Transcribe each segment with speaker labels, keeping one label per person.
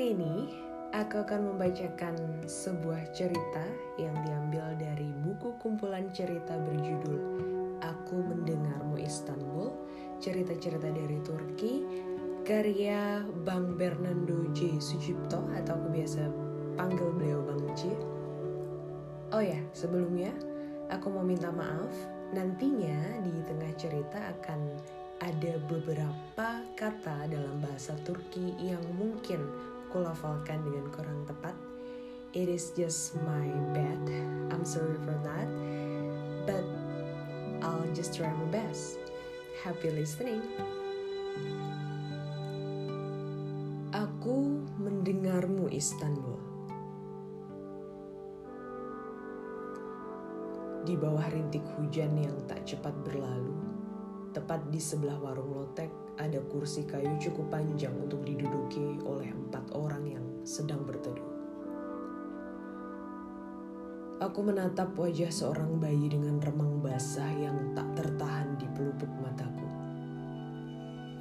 Speaker 1: Kali ini aku akan membacakan sebuah cerita yang diambil dari buku kumpulan cerita berjudul Aku Mendengarmu Istanbul, cerita-cerita dari Turki, karya Bang Bernardo J. Sucipto atau aku biasa panggil beliau Bang J. Oh ya, sebelumnya aku mau minta maaf, nantinya di tengah cerita akan ada beberapa kata dalam bahasa Turki yang mungkin kulafalkan dengan kurang tepat. It is just my bad. I'm sorry for that. But I'll just try my best. Happy listening. Aku mendengarmu Istanbul. Di bawah rintik hujan yang tak cepat berlalu, Tepat di sebelah warung lotek ada kursi kayu cukup panjang untuk diduduki Aku menatap wajah seorang bayi dengan remang basah yang tak tertahan di pelupuk mataku.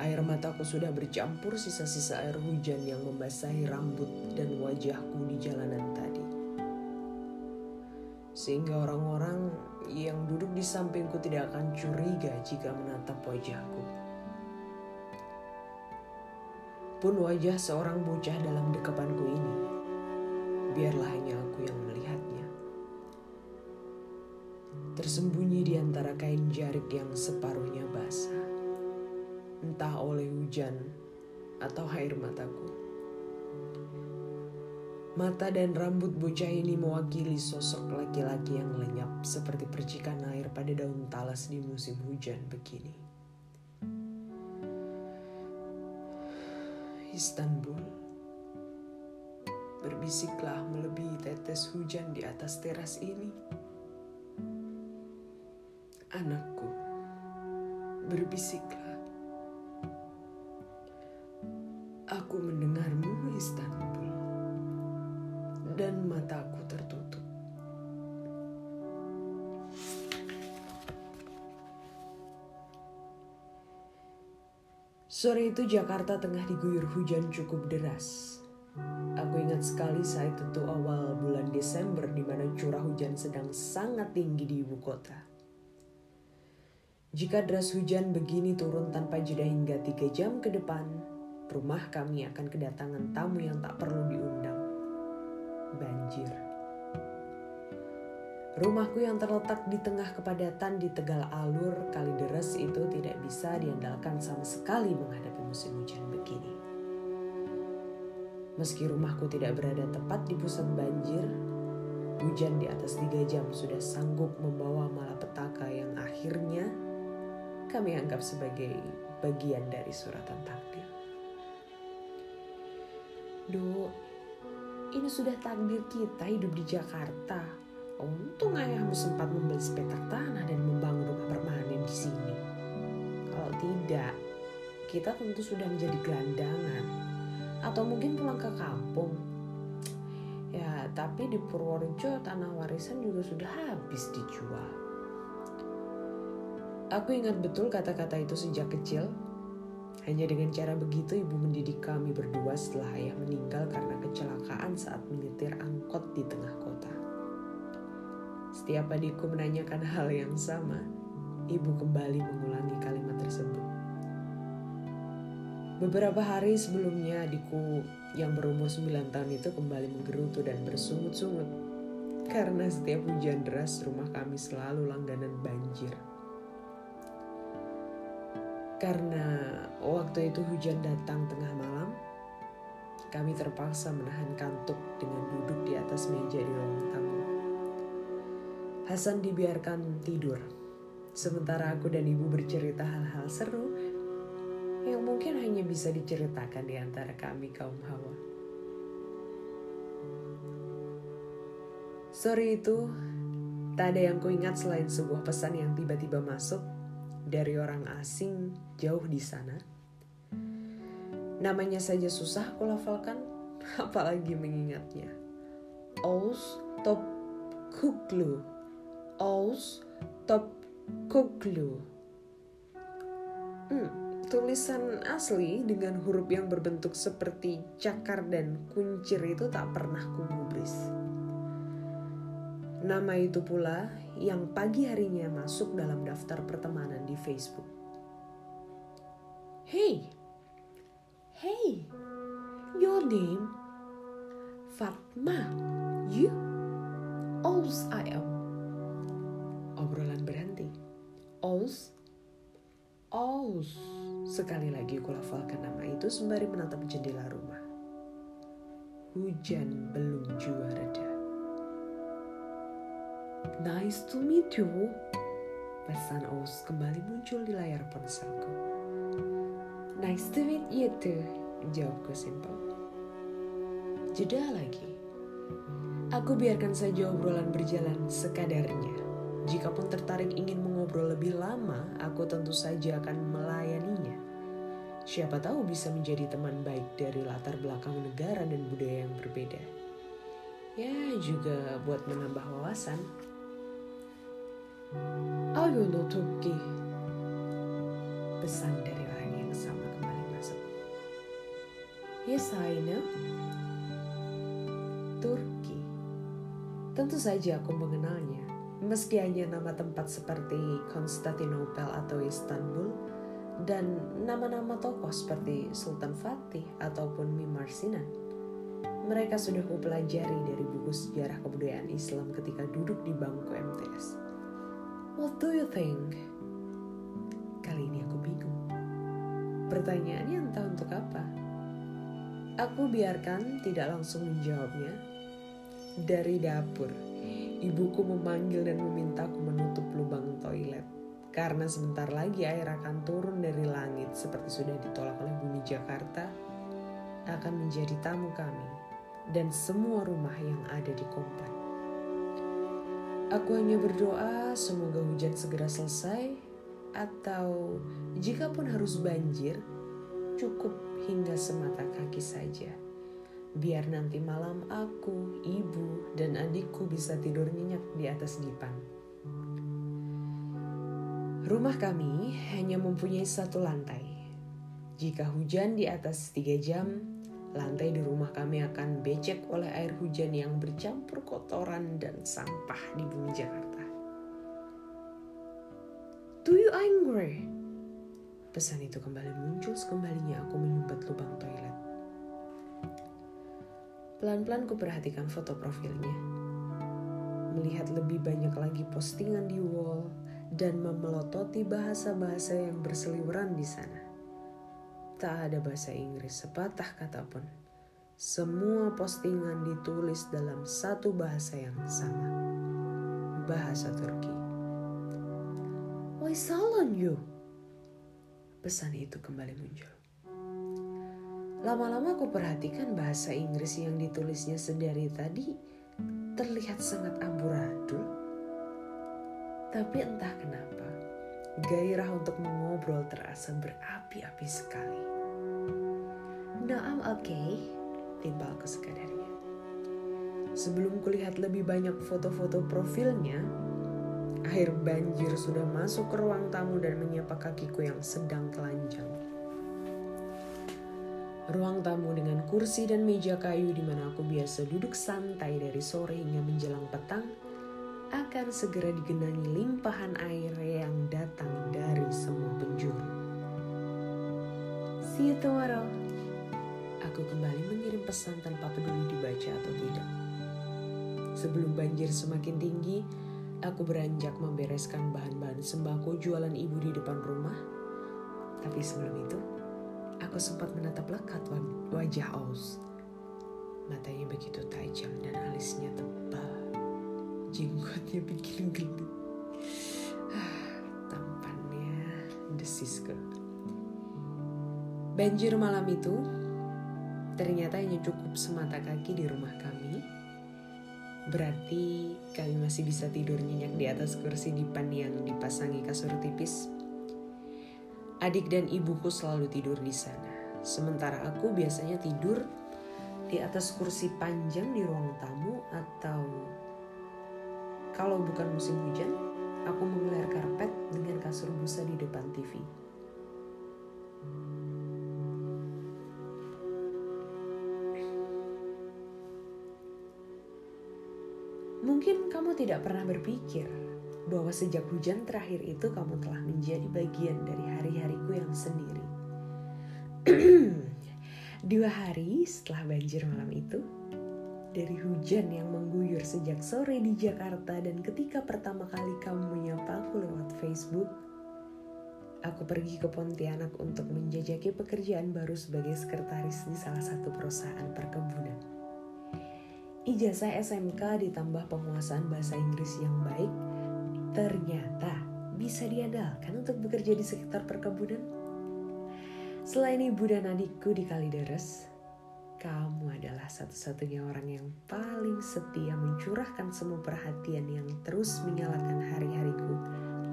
Speaker 1: Air mataku sudah bercampur sisa-sisa air hujan yang membasahi rambut dan wajahku di jalanan tadi. Sehingga orang-orang yang duduk di sampingku tidak akan curiga jika menatap wajahku. Pun wajah seorang bocah dalam dekapanku ini, biarlah hanya aku yang melihatnya. Tersembunyi di antara kain jarik yang separuhnya basah, entah oleh hujan atau air mataku. Mata dan rambut bocah ini mewakili sosok laki-laki yang lenyap seperti percikan air pada daun talas di musim hujan begini. Istanbul, berbisiklah melebihi tetes hujan di atas teras ini. Anakku, berbisiklah. Aku mendengarmu, Istanbul dan mataku tertutup. Sore itu Jakarta tengah diguyur hujan cukup deras. Aku ingat sekali saat itu awal bulan Desember di mana curah hujan sedang sangat tinggi di ibu kota. Jika deras hujan begini turun tanpa jeda hingga tiga jam ke depan, rumah kami akan kedatangan tamu yang tak perlu diundang banjir. Rumahku yang terletak di tengah kepadatan di Tegal Alur Kalideres itu tidak bisa diandalkan sama sekali menghadapi musim hujan begini. Meski rumahku tidak berada tepat di pusat banjir, hujan di atas tiga jam sudah sanggup membawa malapetaka yang akhirnya kami anggap sebagai bagian dari suratan takdir. Duh, ini sudah takdir kita hidup di Jakarta. Untung ayahmu sempat membeli sepetak tanah dan membangun rumah permanen di sini. Kalau tidak, kita tentu sudah menjadi gelandangan. Atau mungkin pulang ke kampung. Ya, tapi di Purworejo tanah warisan juga sudah habis dijual. Aku ingat betul kata-kata itu sejak kecil hanya dengan cara begitu ibu mendidik kami berdua setelah ayah meninggal karena kecelakaan saat menyetir angkot di tengah kota. Setiap adikku menanyakan hal yang sama, ibu kembali mengulangi kalimat tersebut. Beberapa hari sebelumnya adikku yang berumur 9 tahun itu kembali menggerutu dan bersungut-sungut karena setiap hujan deras rumah kami selalu langganan banjir. Karena waktu itu hujan datang tengah malam, kami terpaksa menahan kantuk dengan duduk di atas meja di ruang tamu. Hasan dibiarkan tidur, sementara aku dan ibu bercerita hal-hal seru yang mungkin hanya bisa diceritakan di antara kami kaum hawa. Sore itu, tak ada yang kuingat selain sebuah pesan yang tiba-tiba masuk dari orang asing jauh di sana. Namanya saja susah aku lafalkan, apalagi mengingatnya. Aus top kuklu. Aus top kuklu. Hmm, tulisan asli dengan huruf yang berbentuk seperti cakar dan kuncir itu tak pernah kugubris. Nama itu pula yang pagi harinya masuk dalam daftar pertemanan di Facebook. Hey, hey, your name Fatma, you? Alls I am. Obrolan berhenti. Alls? Alls. Sekali lagi kulafalkan nama itu sembari menatap jendela rumah. Hujan belum jua reda. Nice to meet you. Pesan Aus kembali muncul di layar ponselku. Nice to meet you too, jawabku simpel. Jeda lagi. Aku biarkan saja obrolan berjalan sekadarnya. Jikapun tertarik ingin mengobrol lebih lama, aku tentu saja akan melayaninya. Siapa tahu bisa menjadi teman baik dari latar belakang negara dan budaya yang berbeda. Ya, juga buat menambah wawasan. Ayo lo Turki. Pesan dari orang yang sama kembali masuk. Know. Turki. Tentu saja aku mengenalnya. Meski hanya nama tempat seperti Konstantinopel atau Istanbul dan nama-nama tokoh seperti Sultan Fatih ataupun Mimar Sinan. Mereka sudah kupelajari dari buku sejarah kebudayaan Islam ketika duduk di bangku MTS. What do you think? Kali ini aku bingung. Pertanyaannya entah untuk apa. Aku biarkan tidak langsung menjawabnya. Dari dapur, ibuku memanggil dan memintaku menutup lubang toilet. Karena sebentar lagi air akan turun dari langit seperti sudah ditolak oleh bumi Jakarta, akan menjadi tamu kami dan semua rumah yang ada di komplek. Aku hanya berdoa semoga hujan segera selesai atau jika pun harus banjir, cukup hingga semata kaki saja. Biar nanti malam aku, ibu, dan adikku bisa tidur nyenyak di atas dipan. Rumah kami hanya mempunyai satu lantai. Jika hujan di atas tiga jam, lantai di rumah kami akan becek oleh air hujan yang bercampur kotoran dan sampah di bumi Jakarta. Do you angry? Pesan itu kembali muncul sekembalinya aku menyumbat lubang toilet. Pelan-pelan ku perhatikan foto profilnya. Melihat lebih banyak lagi postingan di wall dan memelototi bahasa-bahasa yang berseliweran di sana. Tak ada bahasa Inggris sepatah kata pun. Semua postingan ditulis dalam satu bahasa yang sama. Bahasa Turki. Why salan you? Pesan itu kembali muncul. Lama-lama aku perhatikan bahasa Inggris yang ditulisnya sedari tadi terlihat sangat amburadul. Tapi entah kenapa, gairah untuk mengobrol terasa berapi-api sekali. No, I'm okay, timbalku sekadarnya. Sebelum kulihat lebih banyak foto-foto profilnya, air banjir sudah masuk ke ruang tamu dan menyapa kakiku yang sedang telanjang. Ruang tamu dengan kursi dan meja kayu di mana aku biasa duduk santai dari sore hingga menjelang petang akan segera digenangi limpahan air yang datang dari semua penjuru. See you tomorrow. Aku kembali mengirim pesan tanpa peduli dibaca atau tidak. Sebelum banjir semakin tinggi, aku beranjak membereskan bahan-bahan sembako jualan ibu di depan rumah. Tapi sebelum itu, aku sempat menatap lekat wajah Aus. Matanya begitu tajam dan alisnya tebal. Jenggotnya bikin gelit. Tampannya desisku. Banjir malam itu ternyata hanya cukup semata kaki di rumah kami. Berarti kami masih bisa tidur nyenyak di atas kursi dipan yang dipasangi kasur tipis. Adik dan ibuku selalu tidur di sana. Sementara aku biasanya tidur di atas kursi panjang di ruang tamu atau kalau bukan musim hujan, aku menggelar karpet dengan kasur busa di depan TV. Kamu tidak pernah berpikir bahwa sejak hujan terakhir itu kamu telah menjadi bagian dari hari-hariku yang sendiri. Dua hari setelah banjir malam itu, dari hujan yang mengguyur sejak sore di Jakarta dan ketika pertama kali kamu menyapa aku lewat Facebook, aku pergi ke Pontianak untuk menjajaki pekerjaan baru sebagai sekretaris di salah satu perusahaan perkebunan. Ijazah SMK ditambah penguasaan bahasa Inggris yang baik ternyata bisa diandalkan untuk bekerja di sekitar perkebunan. Selain ibu dan adikku di Kalideres, kamu adalah satu-satunya orang yang paling setia mencurahkan semua perhatian yang terus menyalakan hari-hariku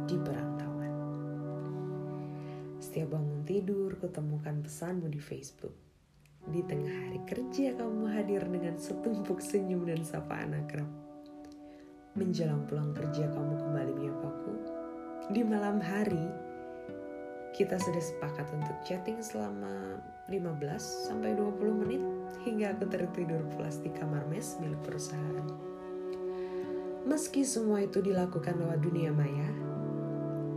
Speaker 1: di perantauan. Setiap bangun tidur, kutemukan pesanmu di Facebook. Di tengah hari kerja, kamu hadir dengan setumpuk senyum dan sapaan akrab. Menjelang pulang kerja, kamu kembali menyapaku. Di malam hari, kita sudah sepakat untuk chatting selama 15 sampai 20 menit hingga aku tertidur pulas di kamar mes milik perusahaan. Meski semua itu dilakukan lewat dunia maya,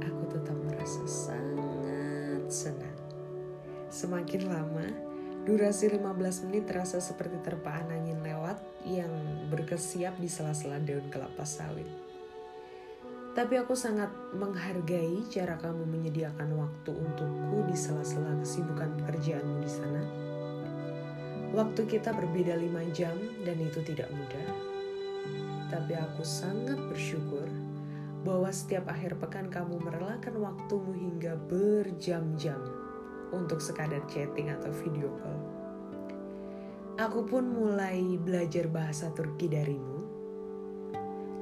Speaker 1: aku tetap merasa sangat senang. Semakin lama, durasi 15 menit terasa seperti terpaan angin lewat yang berkesiap di sela-sela daun kelapa sawit. Tapi aku sangat menghargai cara kamu menyediakan waktu untukku di sela-sela kesibukan pekerjaanmu di sana. Waktu kita berbeda lima jam dan itu tidak mudah. Tapi aku sangat bersyukur bahwa setiap akhir pekan kamu merelakan waktumu hingga berjam-jam untuk sekadar chatting atau video call. Aku pun mulai belajar bahasa Turki darimu.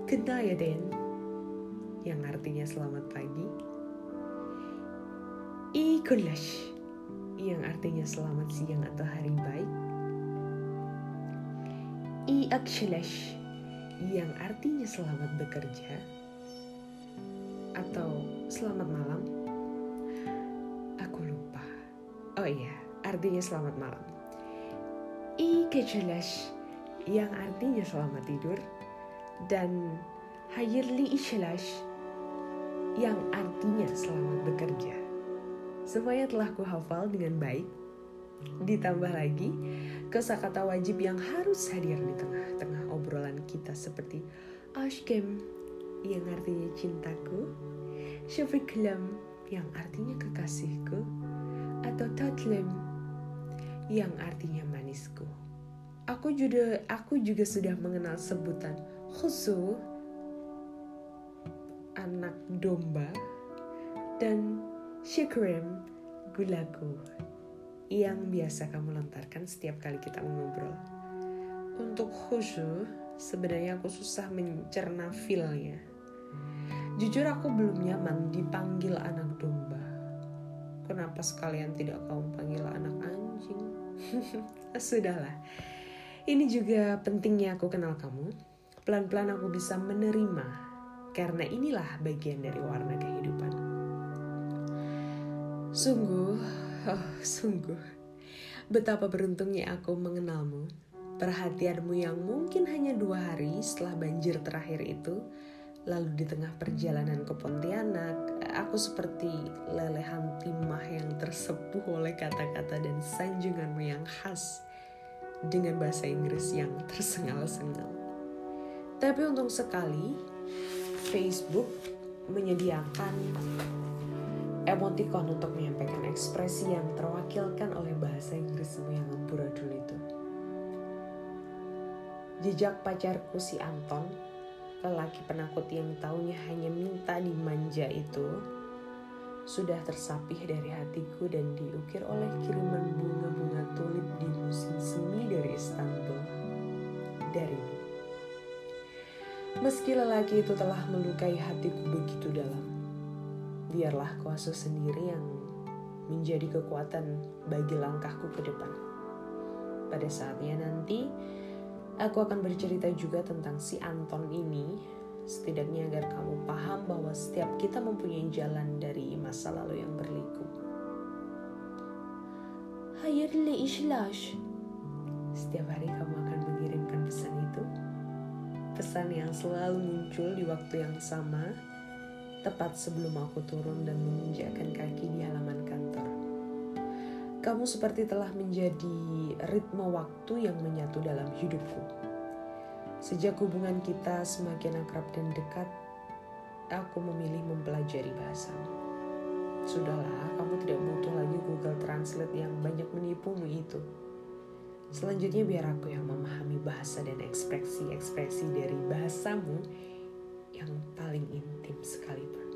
Speaker 1: Kedai Den, yang artinya selamat pagi. I Kulash yang artinya selamat siang atau hari baik. I Akshalash yang artinya selamat bekerja atau selamat malam. Aku lupa. Oh iya, artinya selamat malam. I Kechalash yang artinya selamat tidur dan Hayirli Ishalash yang artinya selamat bekerja. Semuanya telah kuhafal dengan baik. Ditambah lagi, kosakata wajib yang harus hadir di tengah-tengah obrolan kita seperti Ashkem yang artinya cintaku, Shafiklam yang artinya kekasihku, atau Tatlem yang artinya Aku juga aku juga sudah mengenal sebutan khusu anak domba dan syukurim gulaku yang biasa kamu lontarkan setiap kali kita mengobrol. Untuk khusu, sebenarnya aku susah mencerna feelnya. Jujur aku belum nyaman dipanggil anak domba. Kenapa sekalian tidak kamu panggil anak anjing? Sudahlah. Ini juga pentingnya aku kenal kamu. Pelan-pelan aku bisa menerima karena inilah bagian dari warna kehidupan. Sungguh, oh, sungguh, betapa beruntungnya aku mengenalmu. Perhatianmu yang mungkin hanya dua hari setelah banjir terakhir itu, lalu di tengah perjalanan ke Pontianak, aku seperti lelehan timah yang tersepuh oleh kata-kata dan sanjunganmu yang khas dengan bahasa Inggris yang tersengal-sengal. Tapi untuk sekali, Facebook menyediakan emoticon untuk menyampaikan ekspresi yang terwakilkan oleh bahasa Inggrismu yang amburadul itu. Jejak pacarku si Anton, lelaki penakut yang taunya hanya minta dimanja itu, sudah tersapih dari hatiku dan diukir oleh kiriman bunga-bunga tulip di musim semi dari Istanbul. Darimu. Meski lelaki itu telah melukai hatiku begitu dalam, biarlah kuasa sendiri yang menjadi kekuatan bagi langkahku ke depan. Pada saatnya nanti, aku akan bercerita juga tentang si Anton ini, setidaknya agar kamu paham bahwa setiap kita mempunyai jalan dari masa lalu yang berliku. Hayırlı işler. Setiap hari kamu akan mengirimkan pesan itu pesan yang selalu muncul di waktu yang sama, tepat sebelum aku turun dan menginjakkan kaki di halaman. Kamu seperti telah menjadi ritme waktu yang menyatu dalam hidupku. Sejak hubungan kita semakin akrab dan dekat, aku memilih mempelajari bahasamu. Sudahlah, kamu tidak butuh lagi Google Translate yang banyak menipumu itu. Selanjutnya biar aku yang memahami bahasa dan ekspresi-ekspresi dari bahasamu yang paling intim sekalipun.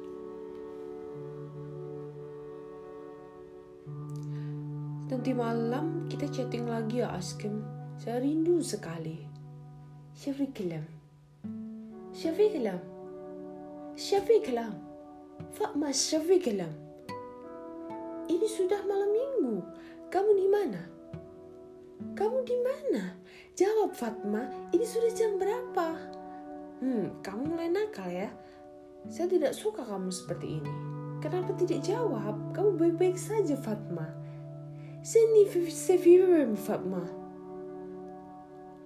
Speaker 1: Nanti malam kita chatting lagi ya Askem. Saya rindu sekali. Kelam. Syafi kelam. Fatma Syafi kelam. Ini sudah malam minggu. Kamu di mana? Kamu di mana? Jawab Fatma, ini sudah jam berapa? Hmm, kamu mulai nakal ya. Saya tidak suka kamu seperti ini. Kenapa tidak jawab? Kamu baik-baik saja Fatma. Sini sevirum Fatma.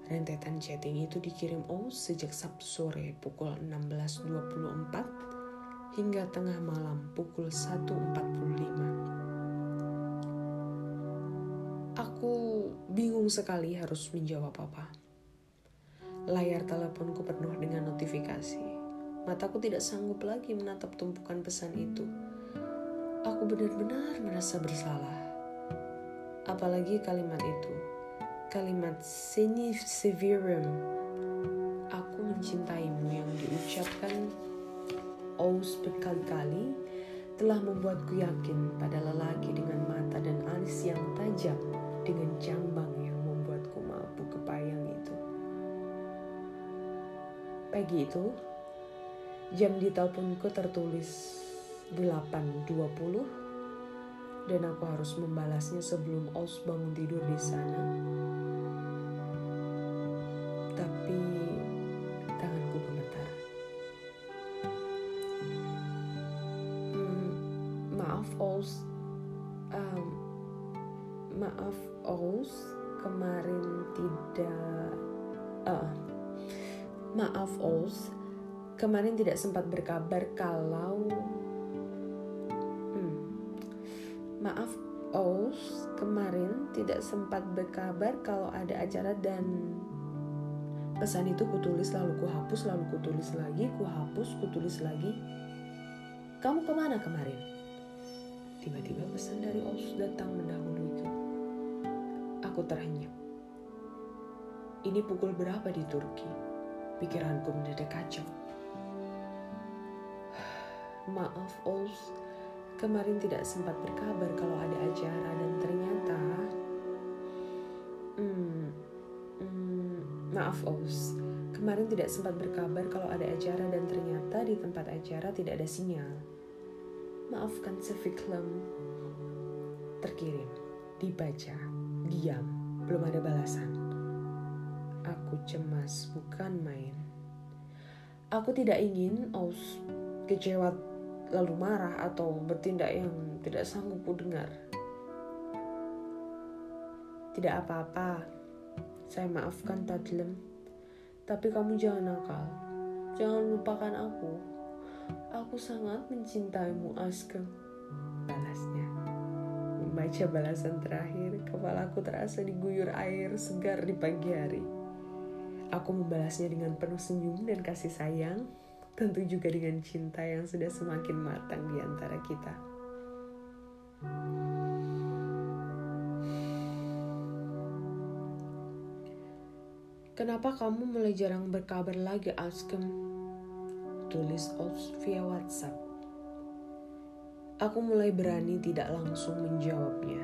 Speaker 1: Rentetan chatting itu dikirim O sejak Sabtu sore pukul 16.24 hingga tengah malam pukul 1.45. Aku bingung sekali harus menjawab apa. Layar teleponku penuh dengan notifikasi. Mataku tidak sanggup lagi menatap tumpukan pesan itu. Aku benar-benar merasa bersalah. Apalagi kalimat itu. Kalimat severum. Aku mencintaimu yang diucapkan Aus berkali-kali telah membuatku yakin pada lelaki dengan mata dan alis yang tajam dengan jambang yang membuatku mampu kepayang itu. Pagi itu, jam di teleponku tertulis 8.20 dan aku harus membalasnya sebelum Os bangun tidur di sana. Tapi tanganku gemetar. Hmm, maaf Os, um, maaf Ous kemarin tidak uh, maaf Ous kemarin tidak sempat berkabar kalau maaf Ous kemarin tidak sempat berkabar kalau ada acara dan pesan itu kutulis lalu kuhapus lalu kutulis lagi kuhapus kutulis lagi kamu ke mana kemarin tiba-tiba pesan dari Ous datang mendahuluiku Aku terhenyak. Ini pukul berapa di Turki? Pikiranku mendadak kacau. Maaf, Oz. Kemarin tidak sempat berkabar kalau ada acara dan ternyata... Hmm, hmm, maaf, Oz. Kemarin tidak sempat berkabar kalau ada acara dan ternyata di tempat acara tidak ada sinyal. Maafkan sefiklem. Terkirim, dibaca, Diam, belum ada balasan. Aku cemas, bukan main. Aku tidak ingin Aus kecewa lalu marah atau bertindak yang tidak sanggup ku dengar. Tidak apa-apa, saya maafkan Tadlem. Tapi kamu jangan nakal. Jangan lupakan aku. Aku sangat mencintaimu, Aske. Balasnya. Membaca balasan terakhir, kepalaku terasa diguyur air segar di pagi hari. Aku membalasnya dengan penuh senyum dan kasih sayang, tentu juga dengan cinta yang sudah semakin matang di antara kita. Kenapa kamu mulai jarang berkabar lagi, Askem? Tulis Ops via WhatsApp. Aku mulai berani tidak langsung menjawabnya.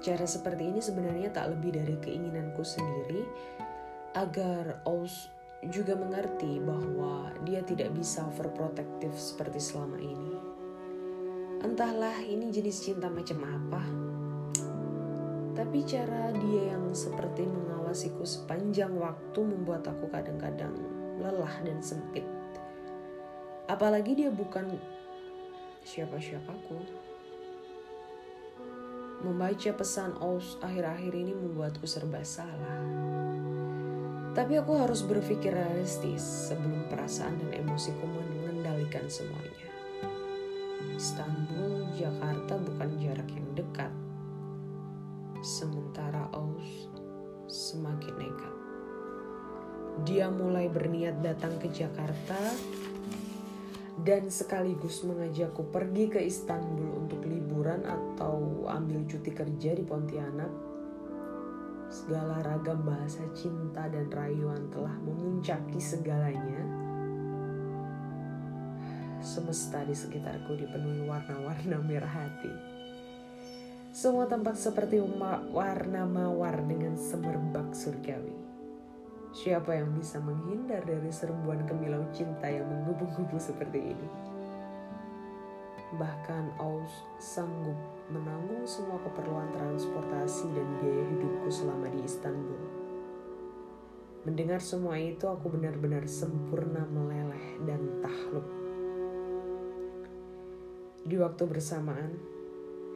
Speaker 1: Cara seperti ini sebenarnya tak lebih dari keinginanku sendiri agar Ous juga mengerti bahwa dia tidak bisa overprotective seperti selama ini. Entahlah ini jenis cinta macam apa. Tapi cara dia yang seperti mengawasiku sepanjang waktu membuat aku kadang-kadang lelah dan sempit. Apalagi dia bukan siapa-siapaku. Membaca pesan Aus akhir-akhir ini membuatku serba salah. Tapi aku harus berpikir realistis sebelum perasaan dan emosiku mengendalikan semuanya. Istanbul, Jakarta bukan jarak yang dekat. Sementara Aus semakin nekat. Dia mulai berniat datang ke Jakarta dan sekaligus mengajakku pergi ke Istanbul untuk liburan atau ambil cuti kerja di Pontianak. Segala ragam bahasa cinta dan rayuan telah memuncaki segalanya. Semesta di sekitarku dipenuhi warna-warna merah hati. Semua tampak seperti warna mawar dengan semerbak surgawi. Siapa yang bisa menghindar dari serbuan kemilau cinta yang menggebu-gebu seperti ini? Bahkan Aus sanggup menanggung semua keperluan transportasi dan biaya hidupku selama di Istanbul. Mendengar semua itu aku benar-benar sempurna meleleh dan tahluk. Di waktu bersamaan,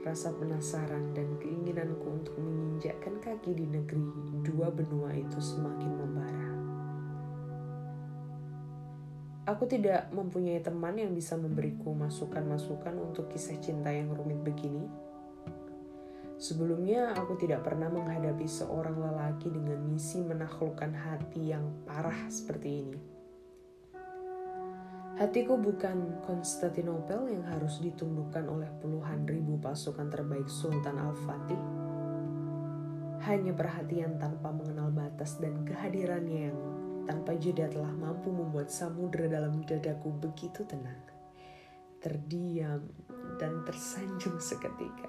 Speaker 1: rasa penasaran dan keinginanku untuk menginjakkan kaki di negeri dua benua itu semakin membara. Aku tidak mempunyai teman yang bisa memberiku masukan-masukan untuk kisah cinta yang rumit begini. Sebelumnya, aku tidak pernah menghadapi seorang lelaki dengan misi menaklukkan hati yang parah seperti ini. Hatiku bukan Konstantinopel yang harus ditundukkan oleh puluhan ribu pasukan terbaik Sultan Al-Fatih. Hanya perhatian tanpa mengenal batas dan kehadirannya yang tanpa jeda telah mampu membuat samudera dalam dadaku begitu tenang, terdiam, dan tersanjung seketika.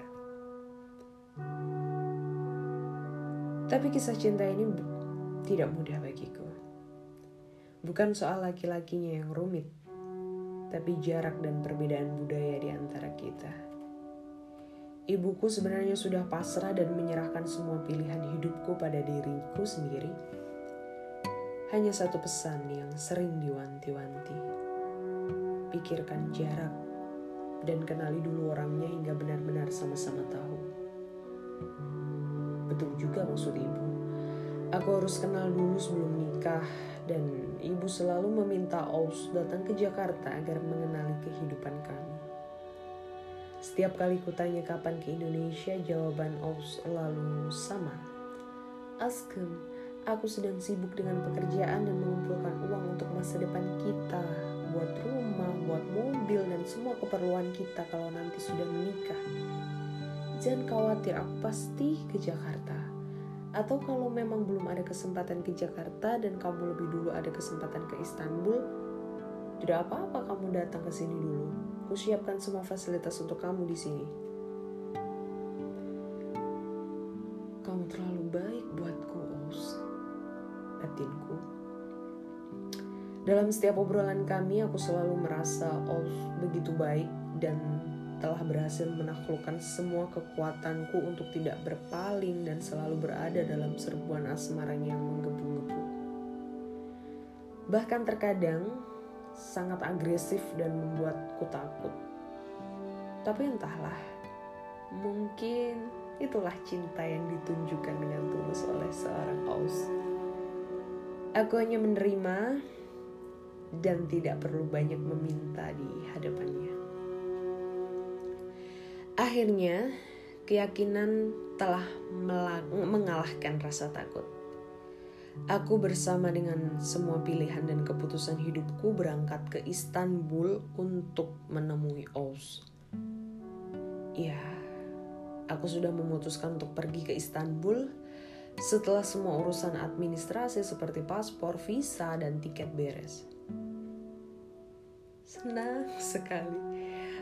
Speaker 1: Tapi kisah cinta ini tidak mudah bagiku. Bukan soal laki-lakinya yang rumit, tapi jarak dan perbedaan budaya di antara kita. Ibuku sebenarnya sudah pasrah dan menyerahkan semua pilihan hidupku pada diriku sendiri. Hanya satu pesan yang sering diwanti-wanti. Pikirkan jarak dan kenali dulu orangnya hingga benar-benar sama-sama tahu. Betul juga maksud ibu. Aku harus kenal dulu sebelum nikah dan ibu selalu meminta Aus datang ke Jakarta agar mengenali kehidupan kami. Setiap kali kutanya kapan ke Indonesia, jawaban Aus selalu sama. Askem, aku sedang sibuk dengan pekerjaan dan mengumpulkan uang untuk masa depan kita, buat rumah, buat mobil, dan semua keperluan kita kalau nanti sudah menikah. Jangan khawatir, aku pasti ke Jakarta. Atau kalau memang belum ada kesempatan ke Jakarta dan kamu lebih dulu ada kesempatan ke Istanbul, tidak apa-apa kamu datang ke sini dulu. Kusiapkan semua fasilitas untuk kamu di sini. Kamu terlalu baik buatku. Batinku. Dalam setiap obrolan kami, aku selalu merasa Os begitu baik dan telah berhasil menaklukkan semua kekuatanku untuk tidak berpaling dan selalu berada dalam serbuan asmaranya yang menggebu-gebu. Bahkan terkadang sangat agresif dan membuatku takut. Tapi entahlah, mungkin itulah cinta yang ditunjukkan dengan tulus oleh seorang Aus. Aku hanya menerima dan tidak perlu banyak meminta di hadapannya. Akhirnya, keyakinan telah mengalahkan rasa takut. Aku bersama dengan semua pilihan dan keputusan hidupku berangkat ke Istanbul untuk menemui Oz. Ya, aku sudah memutuskan untuk pergi ke Istanbul setelah semua urusan administrasi seperti paspor, visa, dan tiket beres. Senang sekali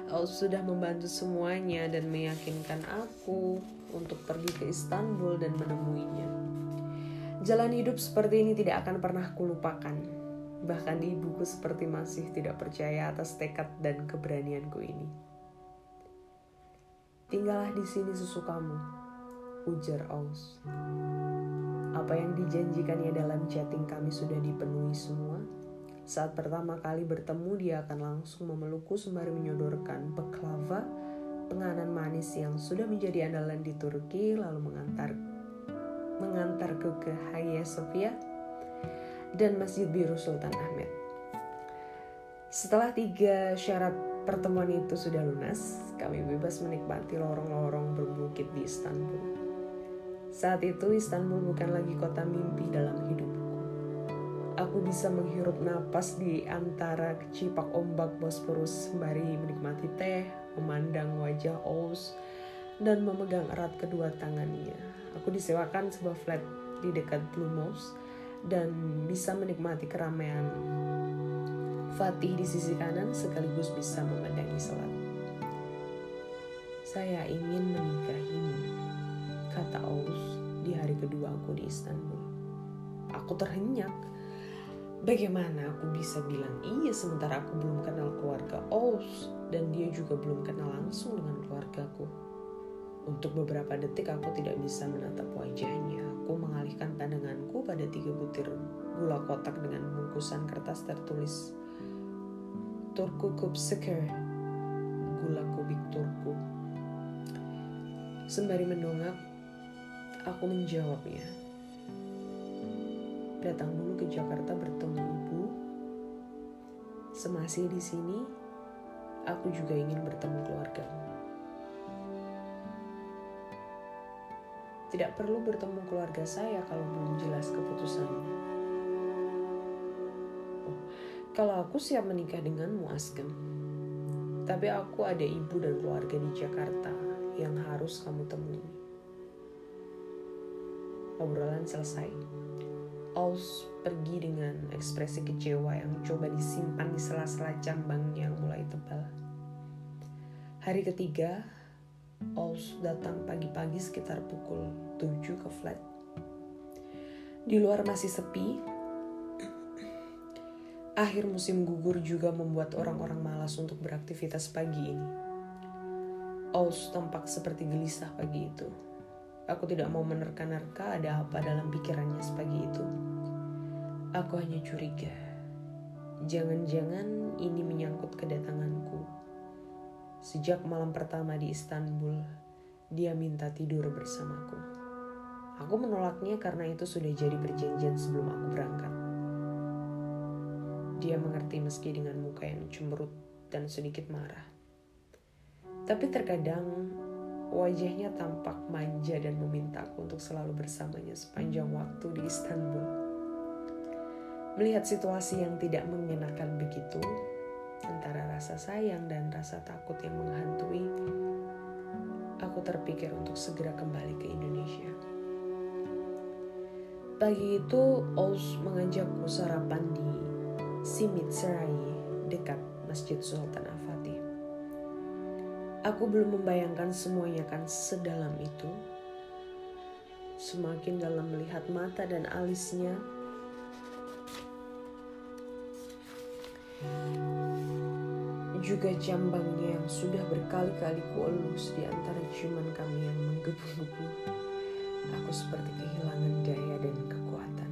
Speaker 1: Aus sudah membantu semuanya dan meyakinkan aku untuk pergi ke Istanbul dan menemuinya. Jalan hidup seperti ini tidak akan pernah kulupakan. Bahkan ibuku seperti masih tidak percaya atas tekad dan keberanianku ini. Tinggallah di sini sesukamu, ujar Aus. Apa yang dijanjikannya dalam chatting kami sudah dipenuhi semua. Saat pertama kali bertemu, dia akan langsung memelukku sembari menyodorkan baklava, penganan manis yang sudah menjadi andalan di Turki, lalu mengantar mengantarku ke Hagia Sophia. dan Masjid Biru Sultan Ahmed. Setelah tiga syarat pertemuan itu sudah lunas, kami bebas menikmati lorong-lorong berbukit di Istanbul. Saat itu Istanbul bukan lagi kota mimpi dalam hidupku. Aku bisa menghirup napas di antara kecipak ombak Bosporus sembari menikmati teh, memandang wajah Oz, dan memegang erat kedua tangannya. Aku disewakan sebuah flat di dekat Blue Mouse dan bisa menikmati keramaian Fatih di sisi kanan sekaligus bisa memandangi sholat. Saya ingin menikahimu, kata Aus di hari kedua aku di Istanbul. Aku terhenyak. Bagaimana aku bisa bilang iya sementara aku belum kenal keluarga Aus dan dia juga belum kenal langsung dengan keluargaku. Untuk beberapa detik aku tidak bisa menatap wajahnya. Aku mengalihkan pandanganku pada tiga butir gula kotak dengan bungkusan kertas tertulis Turku Kupseker Gula kubik Turku Sembari mendongak Aku menjawabnya Datang dulu ke Jakarta bertemu ibu Semasih di sini Aku juga ingin bertemu keluargamu Tidak perlu bertemu keluarga saya kalau belum jelas keputusannya. Oh, kalau aku siap menikah denganmu, Askem. Tapi aku ada ibu dan keluarga di Jakarta yang harus kamu temui. Obrolan selesai. Aus pergi dengan ekspresi kecewa yang coba disimpan di sela-sela cambangnya yang mulai tebal. Hari ketiga, Ols datang pagi-pagi sekitar pukul 7 ke flat. Di luar masih sepi. Akhir musim gugur juga membuat orang-orang malas untuk beraktivitas pagi ini. Ols tampak seperti gelisah pagi itu. Aku tidak mau menerka-nerka ada apa dalam pikirannya sepagi itu. Aku hanya curiga. Jangan-jangan ini menyangkut kedatanganku Sejak malam pertama di Istanbul, dia minta tidur bersamaku. Aku menolaknya karena itu sudah jadi perjanjian sebelum aku berangkat. Dia mengerti meski dengan muka yang cemberut dan sedikit marah. Tapi terkadang wajahnya tampak manja dan memintaku untuk selalu bersamanya sepanjang waktu di Istanbul. Melihat situasi yang tidak mengenakan begitu, antara rasa sayang dan rasa takut yang menghantui, aku terpikir untuk segera kembali ke Indonesia. Pagi itu, Oz mengajakku sarapan di Simit Serai dekat Masjid Sultan Al-Fatih. Aku belum membayangkan semuanya kan sedalam itu. Semakin dalam melihat mata dan alisnya, juga jambangnya yang sudah berkali-kali kuelus di antara ciuman kami yang menggebu-gebu. Aku seperti kehilangan daya dan kekuatan.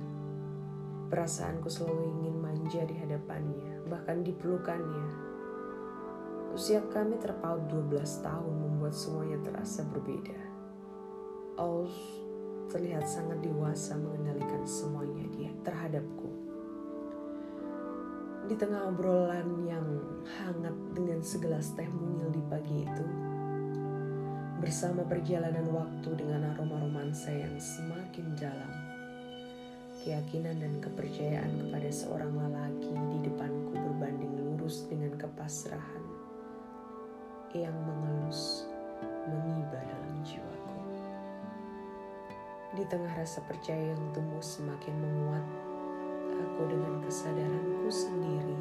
Speaker 1: Perasaanku selalu ingin manja di hadapannya, bahkan dipelukannya. Usia kami terpaut 12 tahun membuat semuanya terasa berbeda. Oz terlihat sangat dewasa mengendalikan semuanya dia terhadapku di tengah obrolan yang hangat dengan segelas teh mungil di pagi itu, bersama perjalanan waktu dengan aroma romansa yang semakin dalam, keyakinan dan kepercayaan kepada seorang lelaki di depanku berbanding lurus dengan kepasrahan yang mengelus mengiba dalam jiwaku. Di tengah rasa percaya yang tumbuh semakin menguat, aku dengan kesadaranku sendiri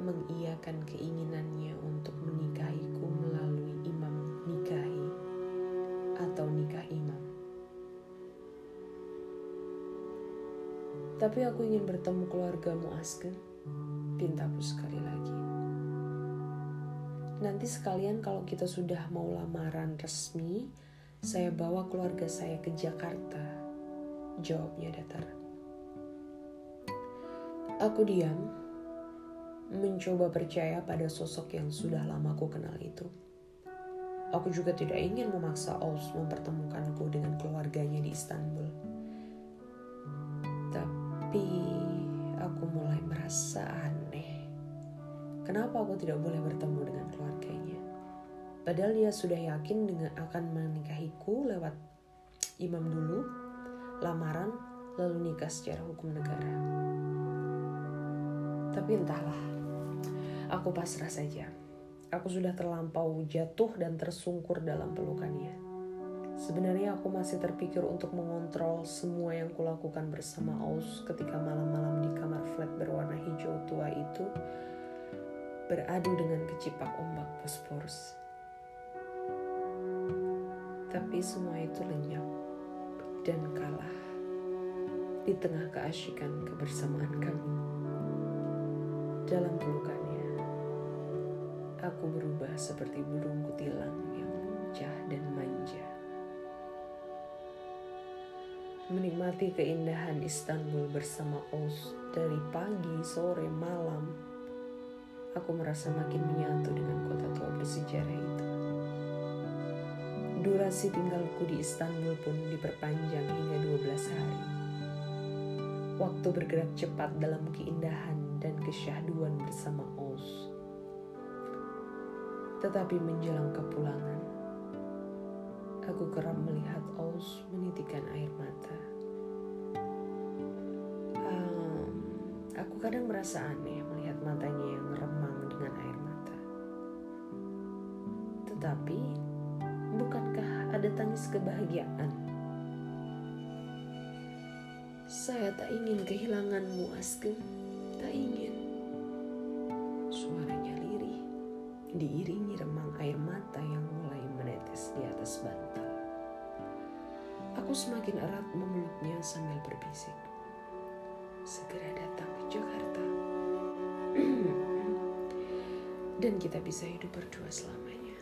Speaker 1: mengiyakan keinginannya untuk menikahiku melalui imam nikahi atau nikah imam. Tapi aku ingin bertemu keluargamu Asken, pintaku sekali lagi. Nanti sekalian kalau kita sudah mau lamaran resmi, saya bawa keluarga saya ke Jakarta. Jawabnya datar. Aku diam, mencoba percaya pada sosok yang sudah lama aku kenal itu. Aku juga tidak ingin memaksa Oz mempertemukanku dengan keluarganya di Istanbul. Tapi mulai merasa aneh. Kenapa aku tidak boleh bertemu dengan keluarganya? Padahal dia sudah yakin dengan akan menikahiku lewat imam dulu, lamaran, lalu nikah secara hukum negara. Tapi entahlah, aku pasrah saja. Aku sudah terlampau jatuh dan tersungkur dalam pelukannya. Sebenarnya aku masih terpikir untuk mengontrol semua yang kulakukan bersama Aus ketika malam-malam di kamar flat berwarna hijau tua itu beradu dengan kecipak ombak Bosporus. Tapi semua itu lenyap dan kalah di tengah keasyikan kebersamaan kami. Dalam pelukannya, aku berubah seperti burung kutilang yang lincah dan manja. Menikmati keindahan Istanbul bersama Oz dari pagi, sore, malam, aku merasa makin menyatu dengan kota tua bersejarah itu. Durasi tinggalku di Istanbul pun diperpanjang hingga 12 hari. Waktu bergerak cepat dalam keindahan dan kesyahduan bersama Oz. Tetapi menjelang kepulangan, aku kerap melihat Oz menitikan air mata. Um, aku kadang merasa aneh melihat matanya yang remang dengan air mata. Tetapi, bukankah ada tangis kebahagiaan? Saya tak ingin kehilanganmu, Asken. Tak ingin. Suaranya lirih, diiringi remang air mata yang mulai menetes di atas bantal. Aku semakin erat memeluknya sambil berbisik. Segera datang ke Jakarta. Dan kita bisa hidup berdua selamanya.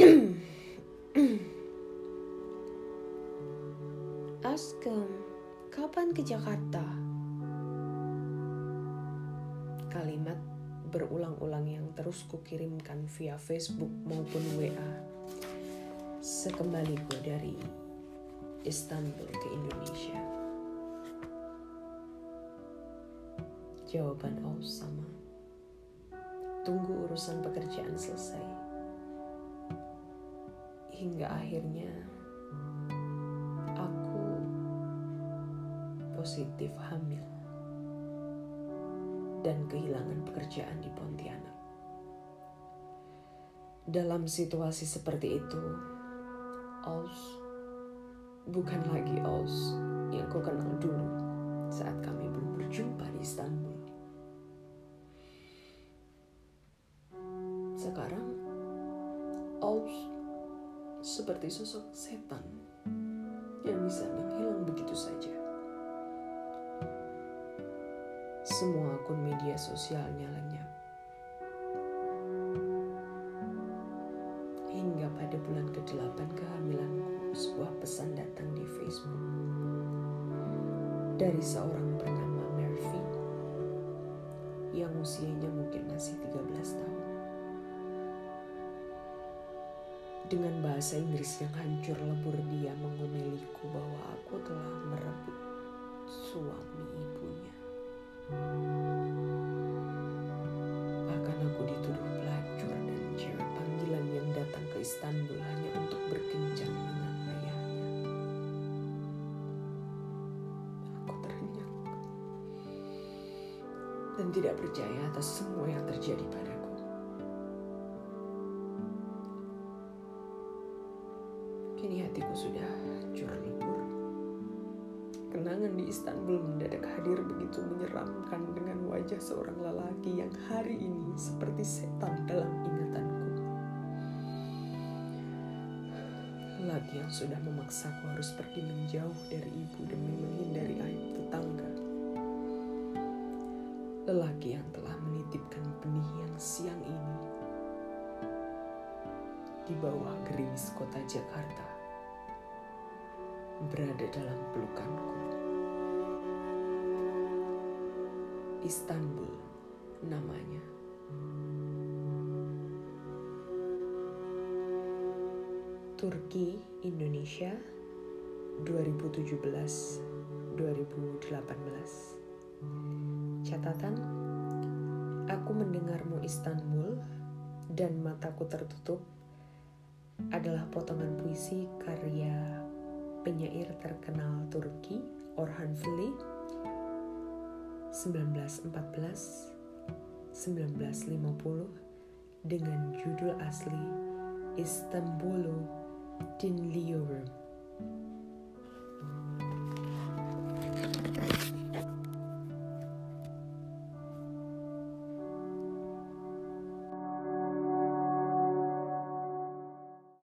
Speaker 1: Askem, kapan ke Jakarta? Kalimat berulang-ulang yang terus kukirimkan via Facebook maupun WA. Sekembaliku dari Istanbul ke Indonesia. Jawaban Aus sama. Tunggu urusan pekerjaan selesai. Hingga akhirnya aku positif hamil dan kehilangan pekerjaan di Pontianak. Dalam situasi seperti itu, Aus bukan lagi Aus yang kau kenal dulu saat kami belum berjumpa di Istanbul. Sekarang, Aus seperti sosok setan yang bisa menghilang begitu saja. Semua akun media sosialnya lenyap. Hingga pada bulan ke-8 kehamilanku, sebuah pesan datang di Facebook dari seorang bernama Murphy yang usianya mungkin masih 13 tahun. Dengan bahasa Inggris yang hancur lebur dia mengomeliku bahwa aku telah merebut suami ibunya. Bahkan aku dituduh pelacur dan cewek panggilan yang datang ke Istanbul hanya untuk berkencan dengan ayahnya. Aku terenyak dan tidak percaya atas semua yang terjadi padaku. Mendadak hadir begitu menyeramkan dengan wajah seorang lelaki yang hari ini seperti setan dalam ingatanku. Lelaki yang sudah memaksaku harus pergi menjauh dari ibu demi menghindari aib tetangga. Lelaki yang telah menitipkan benih yang siang ini di bawah gerimis kota Jakarta berada dalam pelukanku. Istanbul namanya. Turki, Indonesia, 2017-2018 Catatan Aku mendengarmu Istanbul dan mataku tertutup adalah potongan puisi karya penyair terkenal Turki Orhan Veli 1914 1950 dengan judul asli Istanbulu Dinliyorum.